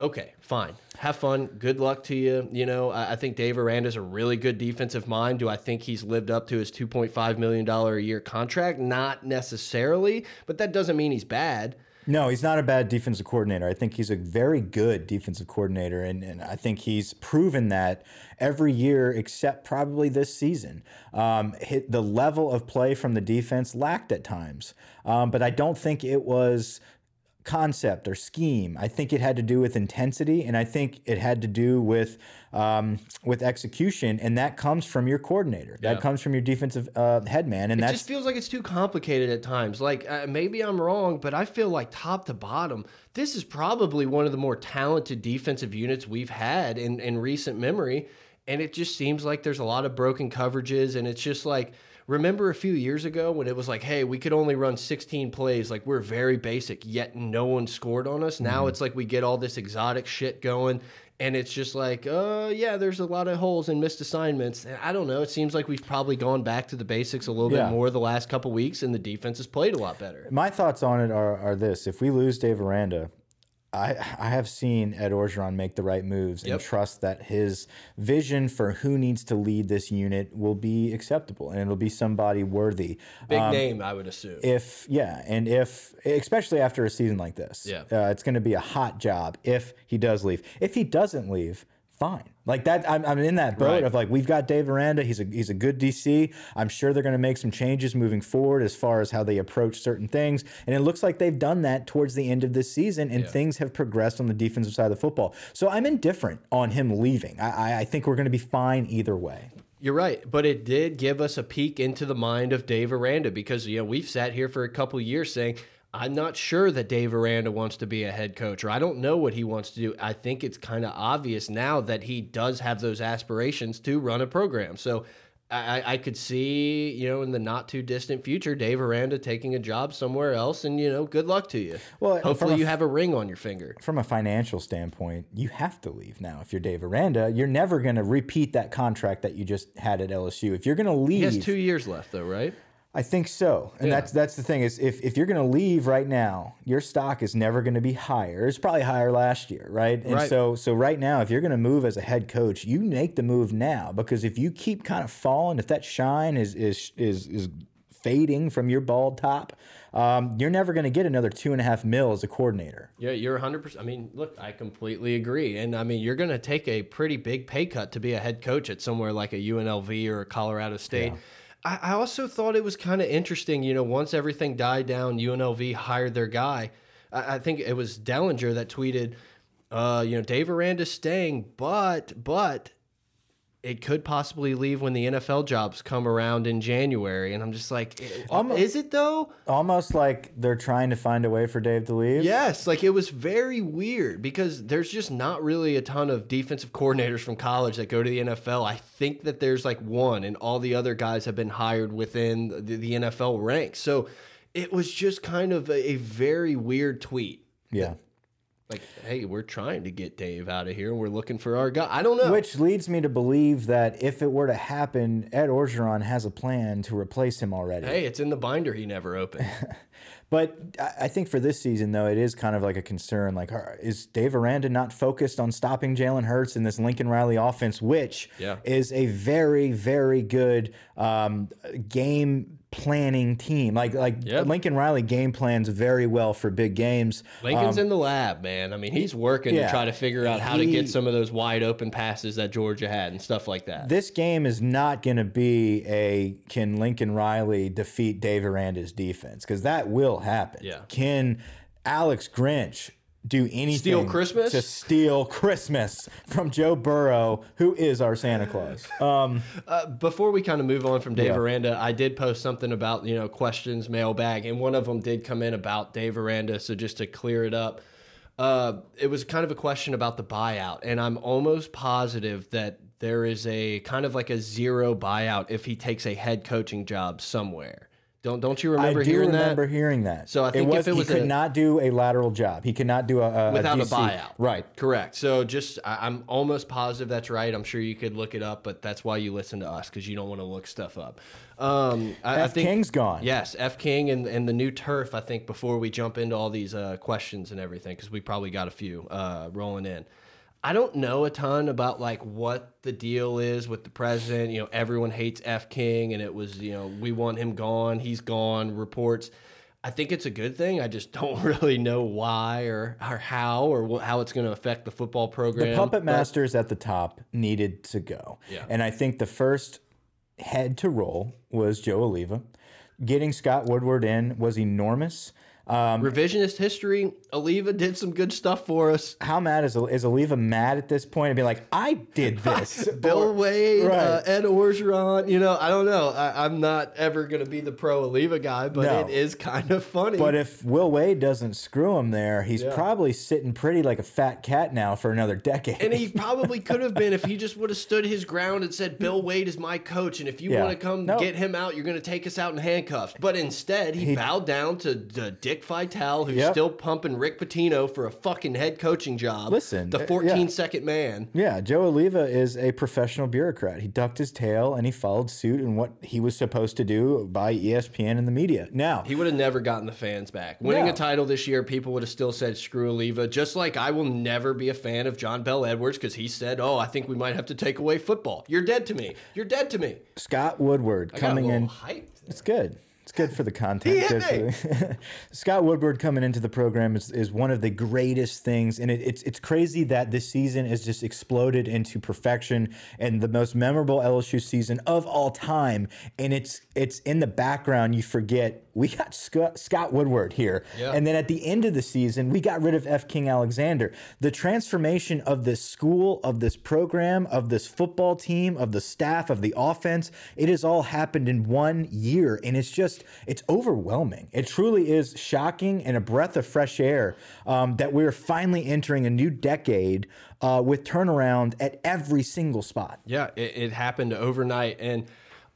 okay, fine. Have fun. Good luck to you. You know, I, I think Dave Aranda's a really good defensive mind. Do I think he's lived up to his $2.5 million a year contract? Not necessarily, but that doesn't mean he's bad. No, he's not a bad defensive coordinator. I think he's a very good defensive coordinator, and, and I think he's proven that every year except probably this season. Um, hit the level of play from the defense lacked at times, um, but I don't think it was concept or scheme. I think it had to do with intensity, and I think it had to do with um, with execution, and that comes from your coordinator. That comes from your defensive uh, head man, and that just feels like it's too complicated at times. Like uh, maybe I'm wrong, but I feel like top to bottom, this is probably one of the more talented defensive units we've had in in recent memory. And it just seems like there's a lot of broken coverages, and it's just like remember a few years ago when it was like, hey, we could only run 16 plays, like we're very basic, yet no one scored on us. Now it's like we get all this exotic shit going. And it's just like, uh, yeah, there's a lot of holes and missed assignments. And I don't know. It seems like we've probably gone back to the basics a little Yeah. bit more the last couple weeks, and the defense has played a lot better. My thoughts on it are, are this: if we lose Dave Aranda, I I have seen Ed Orgeron make the right moves and trust that his vision for who needs to lead this unit will be acceptable and it'll be somebody worthy. Big name, I would assume. If yeah, and if especially after a season like this, Yeah. uh, it's going to be a hot job if he does leave. If he doesn't leave. Fine. Like that, I'm, I'm in that boat Right. of like we've got Dave Aranda. He's a he's a good DC. I'm sure they're going to make some changes moving forward as far as how they approach certain things. And it looks like they've done that towards the end of this season, and things have progressed on the defensive side of the football. So I'm indifferent on him leaving. I, I, I think we're going to be fine either way. You're right, but it did give us a peek into the mind of Dave Aranda because you know we've sat here for a couple years saying I'm not sure that Dave Aranda wants to be a head coach or I don't know what he wants to do. I think it's kind of obvious now that he does have those aspirations to run a program. So I, I could see you know in the not too distant future Dave Aranda taking a job somewhere else, and you know good luck to you. Well, hopefully a- you have a ring on your finger. From a financial standpoint, you have to leave now. If you're Dave Aranda, you're never going to repeat that contract that you just had at LSU. If you're going to leave, He has two years left though, right? I think so, and that's that's the thing is if, if you're going to leave right now, your stock is never going to be higher. It's probably higher last year, right? And Right. so so right now, if you're going to move as a head coach, you make the move now because if you keep kind of falling, if that shine is is is is fading from your bald top, um, you're never going to get another two and a half mil as a coordinator. Yeah, you're 100%. I mean, look, I completely agree. And I mean, you're going to take a pretty big pay cut to be a head coach at somewhere like a UNLV or a Colorado State. I, I also thought it was kind of interesting, you know, once everything died down, UNLV hired their guy. I, I think it was Dellenger that tweeted, uh, you know, Dave Aranda's staying, but, but, it could possibly leave when the NFL jobs come around in January. And I'm just like, is it though? Almost like they're trying to find a way for Dave to leave. Yes, like it was very weird because there's just not really a ton of defensive coordinators from college that go to the NFL. I think that there's like one, and all the other guys have been hired within the, the NFL ranks. So it was just kind of a, a very weird tweet. yeah. Like, hey, we're trying to get Dave out of here, and we're looking for our guy. I don't know. Which leads me to believe that if it were to happen, Ed Orgeron has a plan to replace him already. hey, it's in the binder he never opened. But I I think for this season, though, it is kind of like a concern. Like, is Dave Aranda not focused on stopping Jalen Hurts in this Lincoln Riley offense, which Yeah. is a very, very good um, game planning team? Like, like Yep. Lincoln Riley game plans very well for big games. Lincoln's in the lab, man. I mean, he's working Um, yeah. to try to figure out how to get some of those wide open passes that Georgia had and stuff like that. This game is not going to be a can Lincoln Riley defeat Dave Aranda's defense because that will happen. Yeah. Can Alex Grinch do anything Steal Christmas? to steal Christmas from Joe Burrow, who is our Santa Claus? Um, Uh, before we kind of move on from Dave Yeah. Aranda, I did post something about you know questions mailbag, and one of them did come in about Dave Aranda. So just to clear it up, uh, it was kind of a question about the buyout, and I'm almost positive that there is a kind of like a zero buyout if he takes a head coaching job somewhere. Don't don't you I remember do hearing remember that? hearing that. So I think if it was he could a- not do a lateral job. He could not do a, a Without a DC. buyout. Right. Correct. So just I, I'm almost positive that's right. I'm sure you could look it up, but that's why you listen to us because you don't want to look stuff up. Um, I, I F. think King's gone. Yes, F King and, and the new turf. I think before we jump into all these uh, questions and everything, because we probably got a few uh, rolling in. I don't know a ton about like what the deal is with the president. You know, everyone hates F King, and it was you know we want him gone. He's gone. Reports. I think it's a good thing. I just don't really know why or or how or how it's going to affect the football program. The puppet but- masters at the top needed to go. Yeah. And I think the first head to roll was Joe Alleva. Getting Scott Woodward in was enormous. Um, Revisionist history. Alleva did some good stuff for us. how mad is is Alleva mad at this point and be like, I did this? Bill Or- Wade, uh, Ed Orgeron. You know, I don't know. I, I'm not ever going to be the pro Alleva guy, but No. it is kind of funny. But if Will Wade doesn't screw him there, he's probably sitting pretty like a fat cat now for another decade. and he probably could have been if he just would have stood his ground and said, Bill Wade is my coach. And if you Yeah. want to come get him out, you're going to take us out in handcuffs. But instead, he, bowed down to, to Dick Vitale, who's Yep. still pumping Rick Pitino for a fucking head coaching job. Listen, the uh, 14 yeah. second man. Yeah, Joe Alleva is a professional bureaucrat. He ducked his tail and he followed suit in what he was supposed to do by ESPN and the media. Now, He would have never gotten the fans back. Winning No. a title this year, people would have still said screw Alleva. Just like I will never be a fan of John Bel Edwards because he said, "Oh, I think we might have to take away football." You're dead to me. You're dead to me. Scott Woodward I coming in. hyped. It's good. It's good for the content. He good for the- Scott Woodward coming into the program is, is one of the greatest things, and it, it's it's crazy that this season has just exploded into perfection and the most memorable LSU season of all time. And it's it's in the background. You forget we got Scott, Scott Woodward here, Yeah. and then at the end of the season we got rid of F. King Alexander. The transformation of this school, of this program, of this football team, of the staff, of the offense, it has all happened in one year, and it's just it's overwhelming. It truly is shocking and a breath of fresh air um, that we're finally entering a new decade uh, with turnaround at every single spot. Yeah, it, it happened overnight. And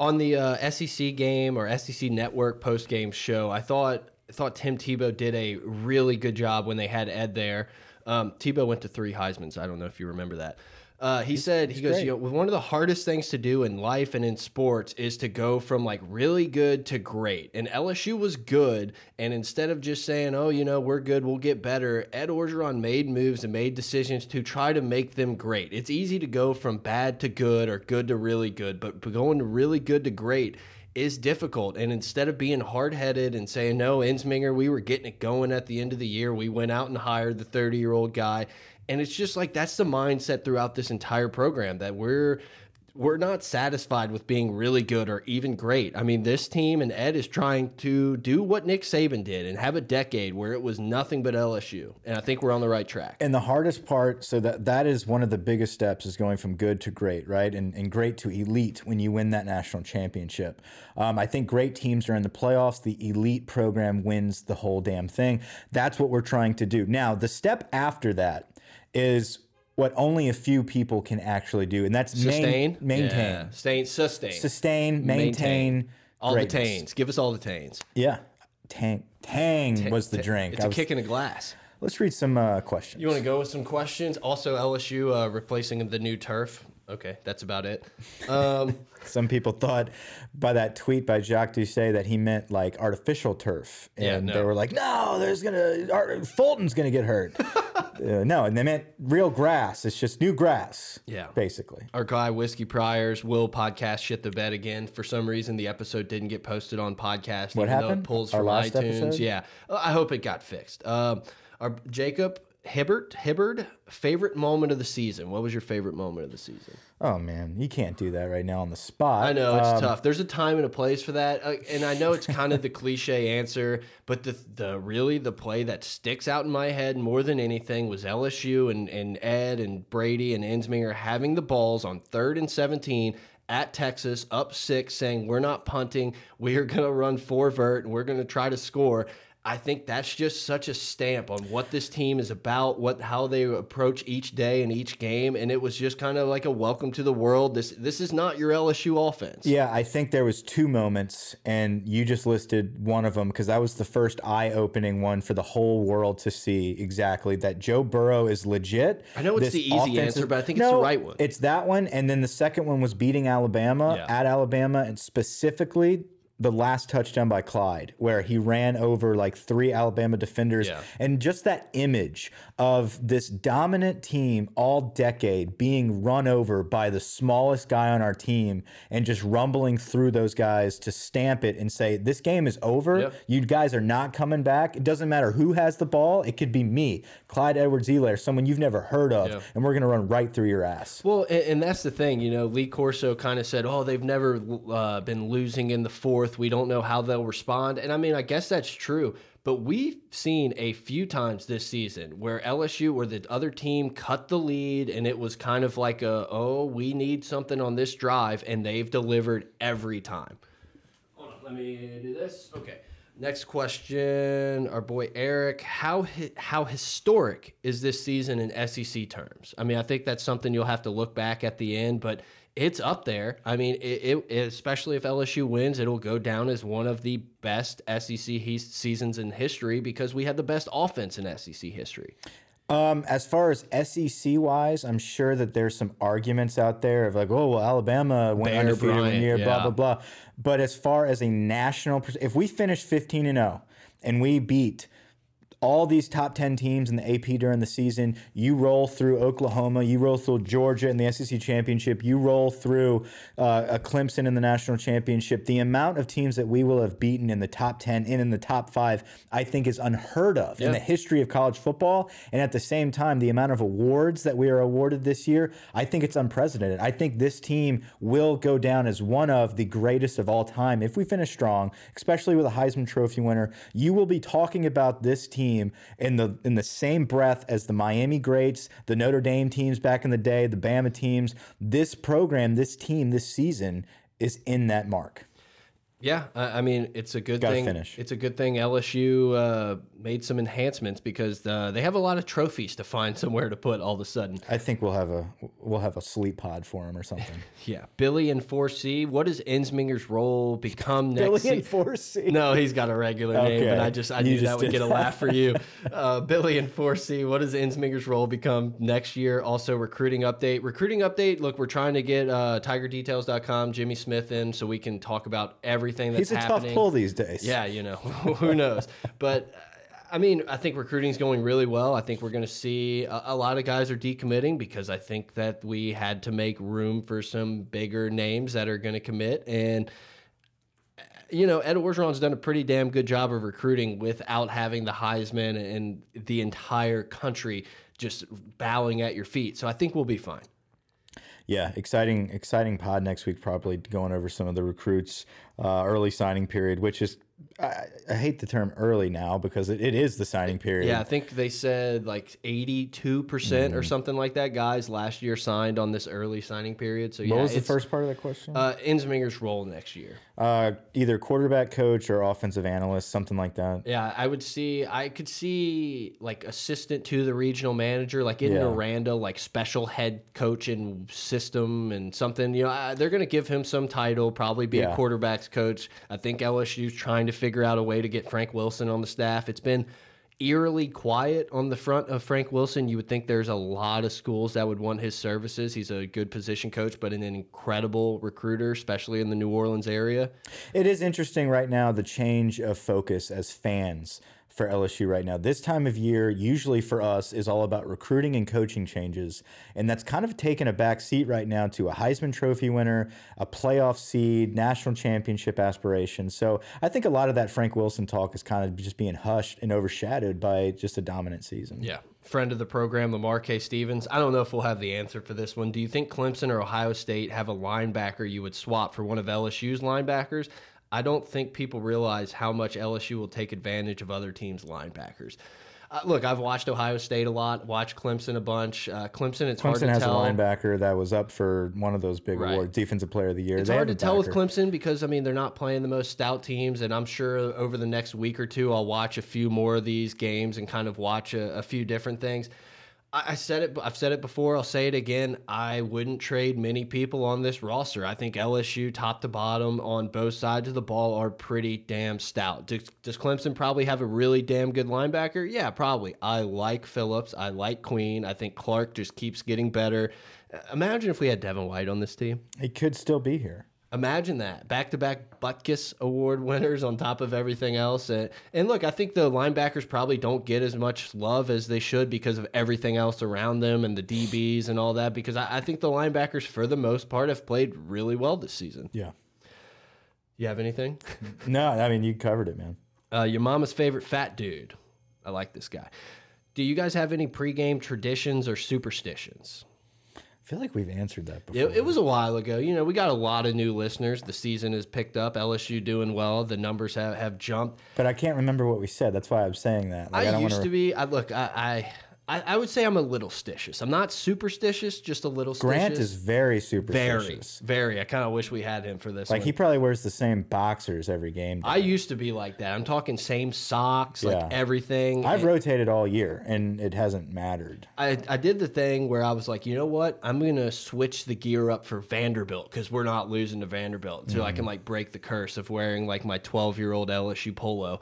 on the uh, SEC game or SEC Network post game show, I thought thought Tim Tebow did a really good job when they had Ed there. Um, Tebow went to three Heisman's. I don't know if you remember that. Uh, he said he goes, great. you know, one of the hardest things to do in life and in sports is to go from like really good to great. And LSU was good, and instead of just saying, "Oh, you know, we're good, we'll get better," Ed Orgeron made moves and made decisions to try to make them great. It's easy to go from bad to good or good to really good, but but going to really good to great is difficult. And instead of being hard headed and saying, no, Ensminger, we were getting it going at the end of the year, we went out and hired the 30 year old guy. And it's just like that's the mindset throughout this entire program that we're we're not satisfied with being really good or even great. I mean, this team and Ed is trying to do what Nick Saban did and have a decade where it was nothing but LSU. And I think we're on the right track. And the hardest part, so that that is one of the biggest steps, is going from good to great, right? And and great to elite when you win that national championship. Um, I think great teams are in the playoffs. The elite program wins the whole damn thing. That's what we're trying to do. Now, the step after that is what only a few people can actually do, and that's main- Sustain, maintain, Yeah. sustain, sustain, sustain, maintain, all greatness. the tains. Give us all the tains. Yeah, tang, tang was the drink. It's I a was- kick in a glass. Let's read some uh, questions. You want to go with some questions? Also, LSU uh, replacing the new turf. Okay, that's about it. Um, Some people thought by that tweet by Jacques Doucet that he meant like artificial turf, Yeah, and no. they were like, "No, there's gonna Art, Fulton's gonna get hurt." uh, no, and they meant real grass. It's just new grass. Yeah. basically. our guy Whiskey Priors will podcast shit the bed again. For some reason, the episode didn't get posted on podcast. What even though happened? it pulls Our from last iTunes. episode? Yeah, I hope it got fixed. Um, our Jacob Hibbert Hibbard favorite moment of the season. What was your favorite moment of the season? Oh man, you can't do that right now on the spot. I know it's Um, tough. There's a time and a place for that, uh, and I know it's kind of the cliche answer, but the the really the play that sticks out in my head more than anything was LSU and and Ed and Brady and Ensminger having the balls on third and seventeen at Texas, up six, saying we're not punting, we are going to run four vert, and we're going to try to score. I think that's just such a stamp on what this team is about, what how they approach each day and each game, and it was just kind of like a welcome to the world. This this is not your LSU offense. Yeah, I think there was two moments, and you just listed one of them because that was the first eye-opening one for the whole world to see exactly that Joe Burrow is legit. I know it's This the easy answer, but I think it's the right one. It's that one, and then the second one was beating Alabama Yeah. at Alabama, and specifically the last touchdown by Clyde, where he ran over like three Alabama defenders, Yeah. and just that image of this dominant team all decade being run over by the smallest guy on our team and just rumbling through those guys to stamp it and say, This game is over. Yep. You guys are not coming back. It doesn't matter who has the ball. It could be me, Clyde Edwards-Helaire, someone you've never heard of, Yeah. and we're going to run right through your ass. Well, and, and that's the thing, you know. Lee Corso kind of said, "Oh, they've never uh, been losing in the fourth. We don't know how they'll respond." And I mean, I guess that's true. But we've seen a few times this season where LSU, or the other team cut the lead, and it was kind of like a, "Oh, we need something on this drive," and they've delivered every time. Hold on, let me do this. Okay. Next question, our boy Eric. How hi- how historic is this season in SEC terms? I mean, I think that's something you'll have to look back at the end, but it's up there. I mean, it, it especially if LSU wins, it'll go down as one of the best SEC seasons in history because we had the best offense in SEC history. Um, as far as SEC wise, I'm sure that there's some arguments out there of like, oh, well, Alabama went Bear undefeated one year, blah yeah. blah blah. But as far as a national, if we finish 15 and 0 and we beat all these top 10 teams in the AP during the season. You roll through Oklahoma, you roll through Georgia in the SEC championship, you roll through uh, a Clemson in the national championship. The amount of teams that we will have beaten in the top 10 and in the top five, I think, is unheard of in the history of college football. And at the same time, the amount of awards that we are awarded this year, I think it's unprecedented. I think this team will go down as one of the greatest of all time if we finish strong, especially with a Heisman Trophy winner. You will be talking about this team in the in the same breath as the Miami greats, the Notre Dame teams back in the day, the Bama teams. This program, this team, this season is in that mark. Yeah, I I mean it's a good Gotta thing. finish. It's a good thing LSU uh, made some enhancements because uh, they have a lot of trophies to find somewhere to put all of a sudden. I think we'll have a we'll have a sleep pod for him or something. Yeah, Billy and 4C. What does Ensminger's role become next? Billy and four C. No, he's got a regular name, but I just I You knew just that would get a laugh for you. Uh, Billy and 4C, what does Ensminger's role become next year? Also, recruiting update. Recruiting update. Look, we're trying to get uh, TigerDetails.com, Jimmy Smith in, so we can talk about everything that's He's a happening. tough pull these days. Yeah, you know, who knows? But I mean, I think recruiting's going really well. I think we're going to see a, a lot of guys are decommitting because I think that we had to make room for some bigger names that are going to commit. And, you know, Ed Orgeron's done a pretty damn good job of recruiting without having the Heisman and the entire country just bowing at your feet. So I think we'll be fine. Yeah, exciting, exciting pod next week. Probably going over some of the recruits, uh, early signing period, which is I, I hate the term early now because it, it is the signing period. Yeah, I think they said like 82% Mm-hmm. or something like that. Guys last year signed on this early signing period. So, What yeah, was the first part of that question? Uh, Ensminger's role next year. Uh, either quarterback coach or offensive analyst, something like that. Yeah, I would see. I could see like assistant to the regional manager, like in Yeah. Miranda, like special head coach and system and something. You know, I, they're going to give him some title, probably be Yeah. a quarterbacks coach. I think LSU's trying to figure out a way to get Frank Wilson on the staff. It's been eerily quiet on the front of Frank Wilson. You would think there's a lot of schools that would want his services. He's a good position coach, but an incredible recruiter, especially in the New Orleans area. It is interesting right now the change of focus as fans for LSU right now. This time of year, usually for us, is all about recruiting and coaching changes. And that's kind of taken a back seat right now to a Heisman Trophy winner, a playoff seed, national championship aspirations. So I think a lot of that Frank Wilson talk is kind of just being hushed and overshadowed by just a dominant season. Yeah. Friend of the program, Lamar K. Stevens. I don't know if we'll have the answer for this one. Do you think Clemson or Ohio State have a linebacker you would swap for one of LSU's linebackers? I don't think people realize how much LSU will take advantage of other teams' linebackers. Uh, look, I've watched Ohio State a lot, watched Clemson a bunch. Uh, Clemson, it's hard Clemson to has tell. a linebacker that was up for one of those big Right. awards, Defensive Player of the Year. It's They hard to tell with. Clemson because I mean they're not playing the most stout teams, and I'm sure over the next week or two I'll watch a few more of these games and kind of watch a, a few different things. I, said it. I've said it before. I'll say it again. I wouldn't trade many people on this roster. I think LSU, top to bottom, on both sides of the ball, are pretty damn stout. Does, does Clemson probably have a really damn good linebacker? Yeah, probably. I like Phillips. I like Queen. I think Clark just keeps getting better. Uh, Imagine if we had Devin White on this team. He could still be here. Imagine that back to back Butkus Award winners on top of everything else. And, and look, I think the linebackers probably don't get as much love as they should because of everything else around them and the DBs and all that. Because I, I think the linebackers, for the most part, have played really well this season. Yeah. You have anything? No, I mean, you covered it, man. Uh, your mama's favorite fat dude. I like this guy. Do you guys have any pregame traditions or superstitions? I feel like we've answered that before. It, it was a while ago. You know, we got a lot of new listeners. The season has picked up. LSU doing well. The numbers have, have jumped. But I can't remember what we said. That's why I'm saying that. Like, I, don't used wanna- to be. I look. I, I I I would say I'm a little stitious. I'm not superstitious, just a little. Grant stitious. is very superstitious. very. very. I kind of wish we had him for this. Like one. he probably wears the same boxers every game. I used to be like that. I'm talking same socks, like Yeah. everything. I've And rotated all year, and it hasn't mattered. I, I did the thing where I was like, you know what? I'm gonna switch the gear up for Vanderbilt because we're not losing to Vanderbilt, so I can mm. like break the curse of wearing like my 12 year old LSU polo.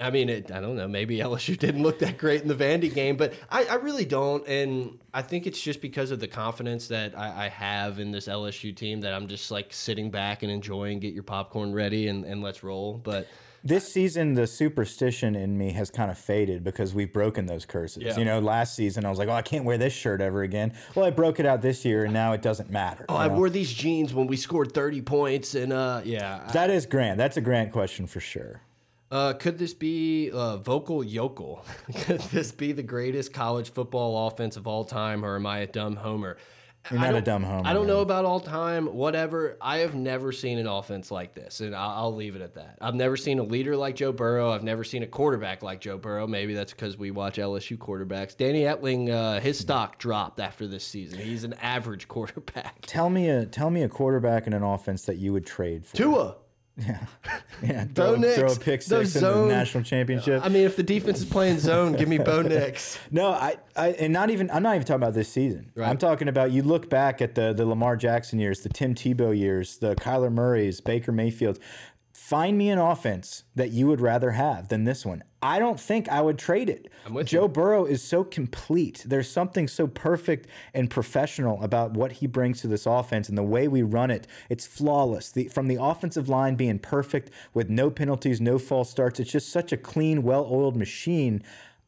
I mean, it, I don't know. Maybe LSU didn't look that great in the Vandy game, but I, I really don't. And I think it's just because of the confidence that I, I have in this LSU team that I'm just like sitting back and enjoying, get your popcorn ready, and, and let's roll. But this season the superstition in me has kind of faded because we've broken those curses. Yeah. You know, last season I was like, oh, I can't wear this shirt ever again. Well, I broke it out this year, and now it doesn't matter. Oh, I know? wore these jeans when we scored 30 points, and uh, yeah. that is grand. That's a grand question for sure. Uh, could this be uh, vocal yokel? could this be the greatest college football offense of all time, or am I a dumb homer? You're I not a don't- dumb homer. I don't know man. about all time, whatever. I have never seen an offense like this, and I'll, I'll leave it at that. I've never seen a leader like Joe Burrow. I've never seen a quarterback like Joe Burrow. Maybe that's because we watch LSU quarterbacks. Danny Etling, uh, his stock dropped after this season. He's an average quarterback. Tell me a tell me a quarterback in an offense that you would trade for. Tua. Yeah, Bo throw, throw a pick Those six in the national championship. I mean, if the defense is playing zone, give me Bo Nix. No, I, I, and not even. I'm not even talking about this season. Right. I'm talking about you look back at the the Lamar Jackson years, the Tim Tebow years, the Kyler Murray's, Baker Mayfield. Find me an offense that you would rather have than this one. I don't think I would trade it. with Joe Burrow is so complete. There's something so perfect and professional about what he brings to this offense and the way we run it. It's flawless. The, from the offensive line being perfect with no penalties, no false starts. It's just such a clean, well-oiled machine.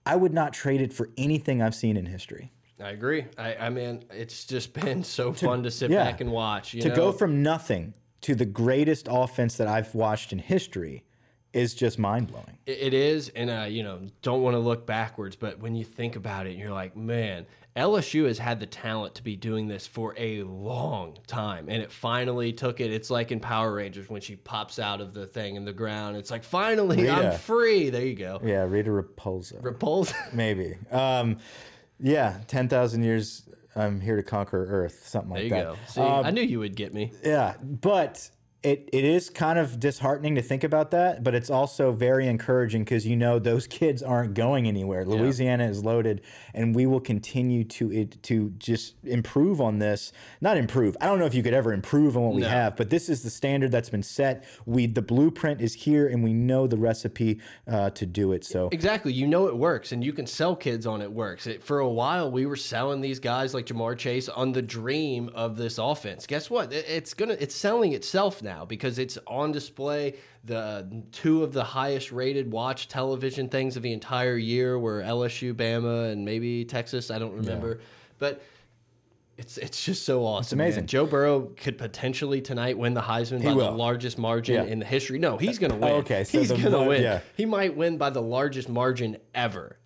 I would not trade it for anything I've seen in history. I agree. I, I mean, it's just been so fun to sit yeah. back and watch. You to know? go from nothing to the greatest offense that I've watched in history is just mind blowing. It- is, and uh, you know, don't want to look backwards, but when you think about it, you're like, man, LSU has had the talent to be doing this for a long time, and it finally took it. It's like in Power Rangers when she pops out of the thing in the ground. It's like, finally, Rita. I'm free. There you go. Yeah, Rita Repulsa. Repulse. Maybe. Um, yeah, 10,000 years, I'm here to conquer Earth, something there like you that. go. See, Um, I knew you would get me. Yeah, but it, it is kind of disheartening to think about that, but it's also very encouraging because you know those kids aren't going anywhere. Louisiana is loaded, and we will continue to it to just improve on this. Not improve. I don't know if you could ever improve on what we have, but this is the standard that's been set. We the blueprint is here, and we know the recipe uh, to do it. So Exactly. You know it works, and you can sell kids on it works. It, for a while, we were selling these guys like Ja'Marr Chase on the dream of this offense. Guess what? It- it's gonna it's selling itself now because it's on display. The two of the highest rated watch television things of the entire year were LSU, Bama, and maybe Texas. I don't remember, but. It's, it's just so awesome. man. amazing. Joe Burrow could potentially tonight win the Heisman by will. the largest margin Yeah. in the history. No, he's going to win. Oh, okay, so he's going to win. yeah. He might win by the largest margin ever.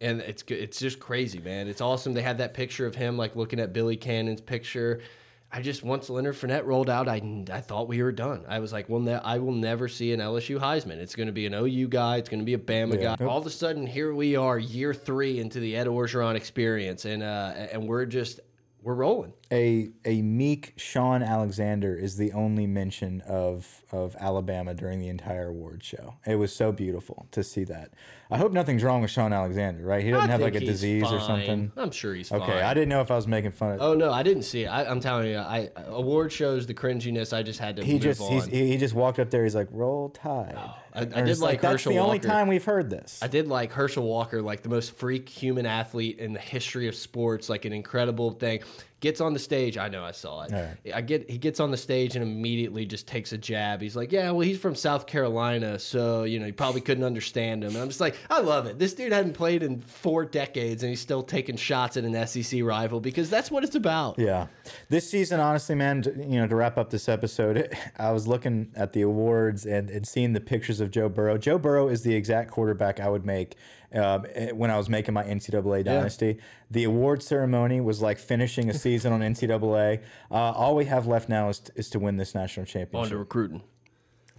And it's. It's just crazy, man. It's awesome. They had that picture of him like looking at Billy Cannon's picture. I just once Leonard Fournette rolled out, I I thought we were done. I was like, well, ne I will never see an LSU Heisman. It's going to be an OU guy. It's going to be a Bama Yeah. guy. All of a sudden, here we are, year three into the Ed Orgeron experience, and uh, and we're just we're rolling. a a meek Shaun Alexander is the only mention of of Alabama during the entire award show. It was so beautiful to see that. I hope nothing's wrong with Shaun Alexander, right? He doesn't I have like a disease or something. I'm sure he's Okay, fine. I didn't know if I was making fun of. Oh no, I didn't see it. I, I'm telling you, I award shows the cringiness. I just had to he just he he just walked up there. He's like, "Roll Tide." Oh. I- I did like that's Herschel the only time we've heard this. I did like Herschel Walker, like the most freak human athlete in the history of sports, like an incredible thing. Gets on the stage. I know I saw it. I get he gets on the stage and immediately just takes a jab. He's like, "Yeah, well, he's from South Carolina, so you know, you probably couldn't understand him." And I'm just like, I love it. This dude hadn't played in four decades, and he's still taking shots at an SEC rival because that's what it's about. Yeah, this season, honestly, man, you know, to wrap up this episode, I was looking at the awards and, and seeing the pictures of Joe Burrow. Joe Burrow is the exact quarterback I would make um, eh, when I was making my NCAA dynasty. The award ceremony was like finishing a season on NCAA. Uh, all we have left now is, is to win this national On championship. to recruiting.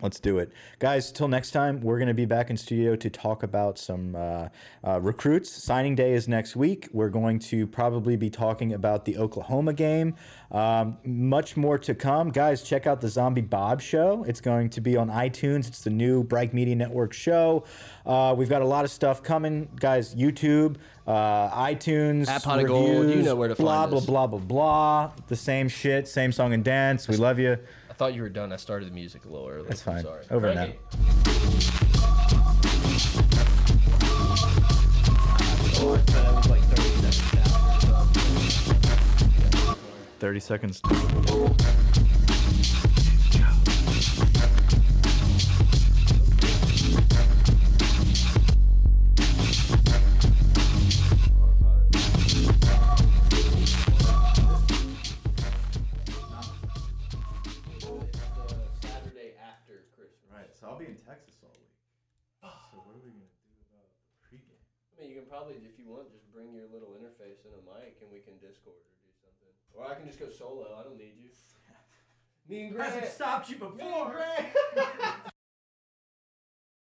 Let's do it. Guys, till next time, we're going to be back in studio to talk about some uh, uh, recruits. Signing day is next week. We're going to probably be talking about the Oklahoma game. Um, much more to come. Guys, check out the Zombie Bob show. It's going to be on iTunes. It's the new Bright Media Network show. Uh, we've got a lot of stuff coming. Guys, YouTube, uh, iTunes, At Pot of Gold, you know where to blah, find blah, us. blah, blah, blah. The same shit, same song and dance. We love you. I thought you were done. I started the music a little early. That's fine. Sorry. Over and Frankie. Thirty seconds. Probably, if you want, just bring your little interface and a mic, and we can Discord or do something. Or I can just go solo. I don't need you. Me and Grant. Hasn't stopped you Me and before. Grant.